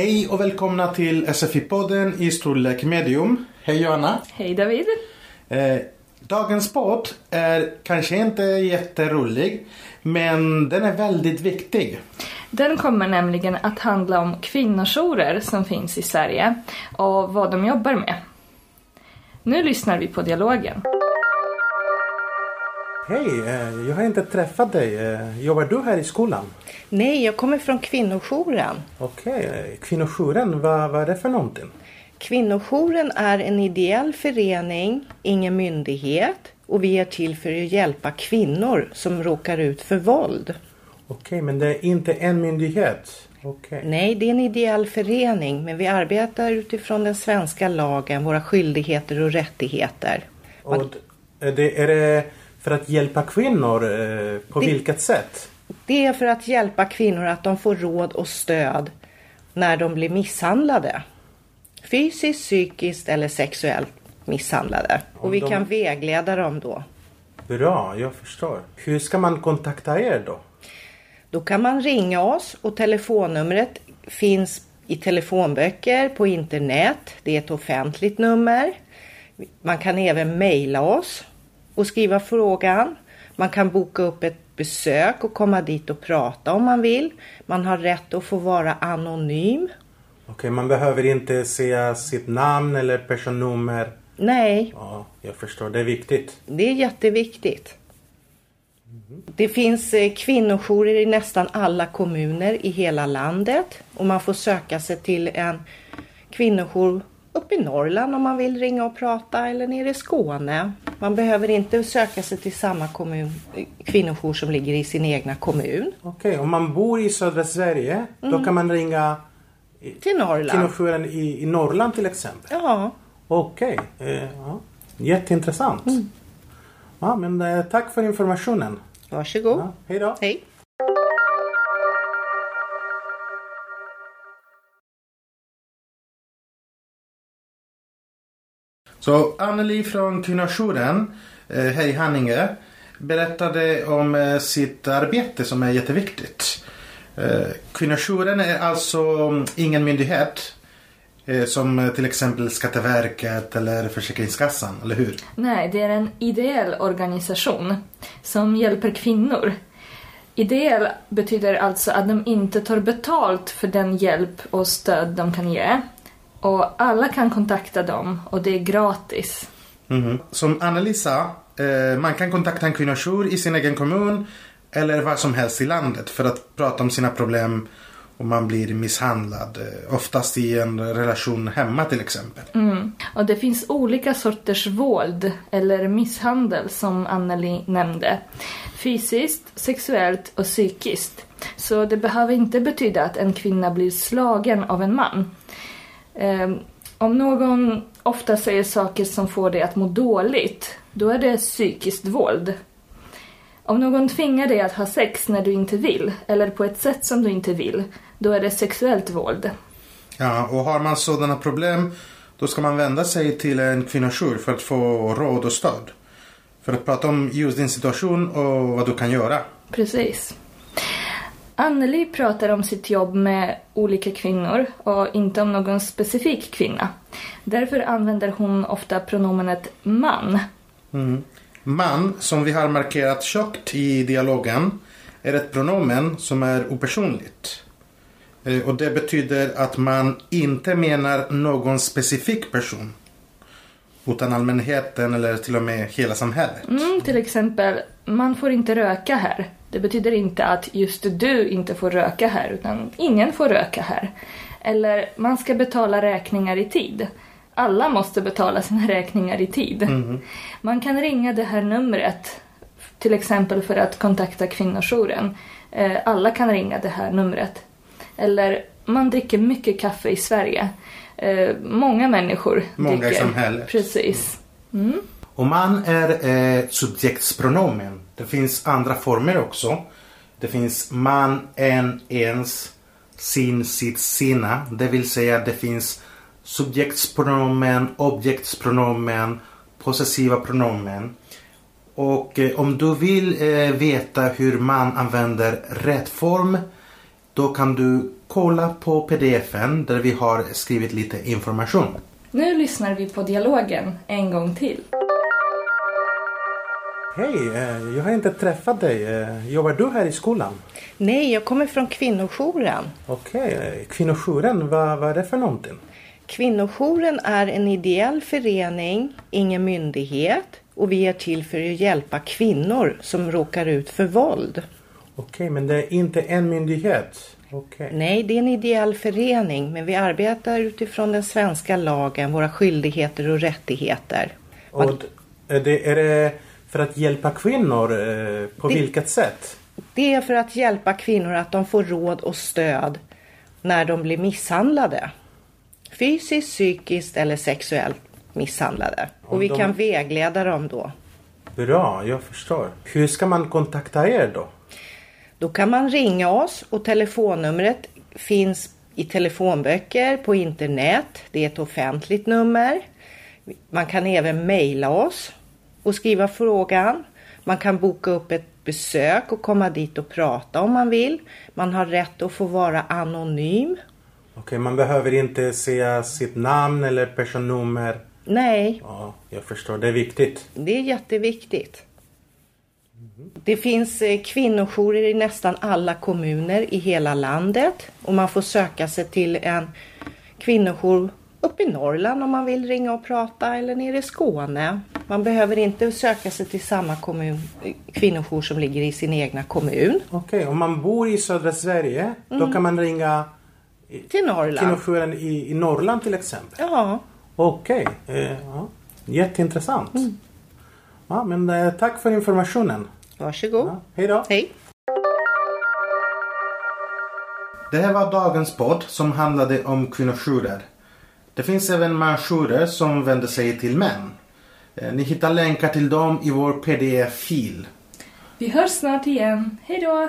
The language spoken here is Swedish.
Hej och välkomna till SFI-podden i storlek medium. Hej Johanna. Hej David. Eh, dagens podd är kanske inte jätterolig men den är väldigt viktig. Den kommer nämligen att handla om kvinnojourer som finns i Sverige och vad de jobbar med. Nu lyssnar vi på dialogen. Hej, eh, jag har inte träffat dig. Eh, Jobbar du här i skolan? Nej, jag kommer från kvinnojouren. Okej, eh, kvinnojouren, vad, vad är det för någonting? Kvinnojouren är en ideell förening, ingen myndighet och vi är till för att hjälpa kvinnor som råkar ut för våld. Okej, men det är inte en myndighet? Okej. Nej, det är en ideell förening men vi arbetar utifrån den svenska lagen, våra skyldigheter och rättigheter. Och d- är det, är det för att hjälpa kvinnor? eh, På Det- vilket sätt? Det är för att hjälpa kvinnor att de får råd och stöd när de blir misshandlade. Fysiskt, psykiskt eller sexuellt misshandlade. Om Och vi de- kan vägleda dem då. Bra, jag förstår. Hur ska man kontakta er då? Då kan man ringa oss och telefonnumret finns i telefonböcker på internet. Det är ett offentligt nummer. Man kan även mejla oss och skriva frågan. Man kan boka upp ett besök och komma dit och prata om man vill. Man har rätt att få vara anonym. Okej, man behöver inte säga sitt namn eller personnummer. Nej, Ja, jag förstår. Det är viktigt. det är jätteviktigt. Det finns eh, kvinnojourer i nästan alla kommuner i hela landet och man får söka sig till en kvinnojour uppe i Norrland om man vill ringa och prata eller nere i Skåne. Man behöver inte söka sig till samma kommun, kvinnojour som ligger i sin egna kommun. Okej, om man bor i södra Sverige då kan man ringa Till Norrland. kvinnojouren i, i Norrland till exempel. Ja, Okej, eh, ja. jätteintressant. Ja, men eh, tack för informationen. varsågod. Ja, hej då. Hej. Så Anneli från Kvinnojouren eh, här i Haninge berättade om eh, sitt arbete som är jätteviktigt. Eh, Kvinnojouren är alltså mm, ingen myndighet eh, som eh, till exempel Skatteverket eller Försäkringskassan, eller hur? Nej, det är en ideell organisation som hjälper kvinnor. Ideell betyder alltså att de inte tar betalt för den hjälp och stöd de kan ge. Och alla kan kontakta dem och det är gratis. Mhm. Som Anneli sa, eh, man kan kontakta en kvinnojour i sin egen kommun eller var som helst i landet för att prata om sina problem om man blir misshandlad. eh, Oftast i en relation hemma till exempel. Mm. Och det finns olika sorters våld eller misshandel som Anneli nämnde. Fysiskt, sexuellt och psykiskt. Så det behöver inte betyda att en kvinna blir slagen av en man. Ehm, om någon ofta säger saker som får dig att må dåligt, då är det psykiskt våld. Om någon tvingar dig att ha sex när du inte vill, eller på ett sätt som du inte vill, då är det sexuellt våld. Ja, och har man sådana problem då ska man vända sig till en kvinnojour för att få råd och stöd. För att prata om just din situation och vad du kan göra. Precis. Anneli pratar om sitt jobb med olika kvinnor och inte om någon specifik kvinna. Därför använder hon ofta pronomenet man. Mm. Man, som vi har markerat tjockt i dialogen, är ett pronomen som är opersonligt. Eh, Och det betyder att man inte menar någon specifik person. Utan allmänheten eller till och med hela samhället. Mm, till exempel, man får inte röka här. Det betyder inte att just du inte får röka här, utan ingen får röka här. Eller, man ska betala räkningar i tid. Alla måste betala sina räkningar i tid. Man kan ringa det här numret, till exempel för att kontakta kvinnojouren. Eh, Alla kan ringa det här numret. Eller, man dricker mycket kaffe i Sverige. Eh, Många människor Många i dricker. samhället. Precis. Mm. Och man är eh, subjektspronomen. Det finns andra former också. Det finns man, en, ens, sin, sitt, sina. Det vill säga det finns subjektspronomen, objektspronomen, possessiva pronomen. Och eh, om du vill eh, veta hur man använder rätt form då kan du kolla på pdfen där vi har skrivit lite information. Nu lyssnar vi på dialogen en gång till. Hej, eh, jag har inte träffat dig. Eh, Jobbar du här i skolan? Nej, jag kommer från kvinnojouren. Okej, eh, kvinnojouren, vad, vad är det för någonting? Kvinnojouren är en ideell förening, ingen myndighet och vi är till för att hjälpa kvinnor som råkar ut för våld. Okej, men det är inte en myndighet? Okej. Nej, det är en ideell förening men vi arbetar utifrån den svenska lagen, våra skyldigheter och rättigheter. Och d- är det, är det för att hjälpa kvinnor? eh, På Det- vilket sätt? Det är för att hjälpa kvinnor att de får råd och stöd när de blir misshandlade. Fysiskt, psykiskt eller sexuellt misshandlade. Om Och vi de- kan vägleda dem då. Bra, jag förstår. Hur ska man kontakta er då? Då kan man ringa oss och telefonnumret finns i telefonböcker på internet. Det är ett offentligt nummer. Man kan även mejla oss och skriva frågan. Man kan boka upp ett besök och komma dit och prata om man vill. Man har rätt att få vara anonym. Okej, man behöver inte säga sitt namn eller personnummer. Nej, Ja, jag förstår. Det är viktigt. det är jätteviktigt. Det finns eh, kvinnojourer i nästan alla kommuner i hela landet och man får söka sig till en kvinnojour uppe i Norrland om man vill ringa och prata eller nere i Skåne. Man behöver inte söka sig till samma kommun, kvinnojour som ligger i sin egna kommun. Okej, om man bor i södra Sverige, då kan man ringa Till Norrland. kvinnojouren i, i Norrland till exempel. Ja, Okej, eh, ja. jätteintressant. Ja, men eh, tack för informationen. varsågod. Ja, hej då. Hej. Det här var dagens podd som handlade om kvinnojourer. Det finns även mansjourer som vänder sig till män. Eh, ni hittar länkar till dem i vår pdf-fil. Vi hörs snart igen. Hej då!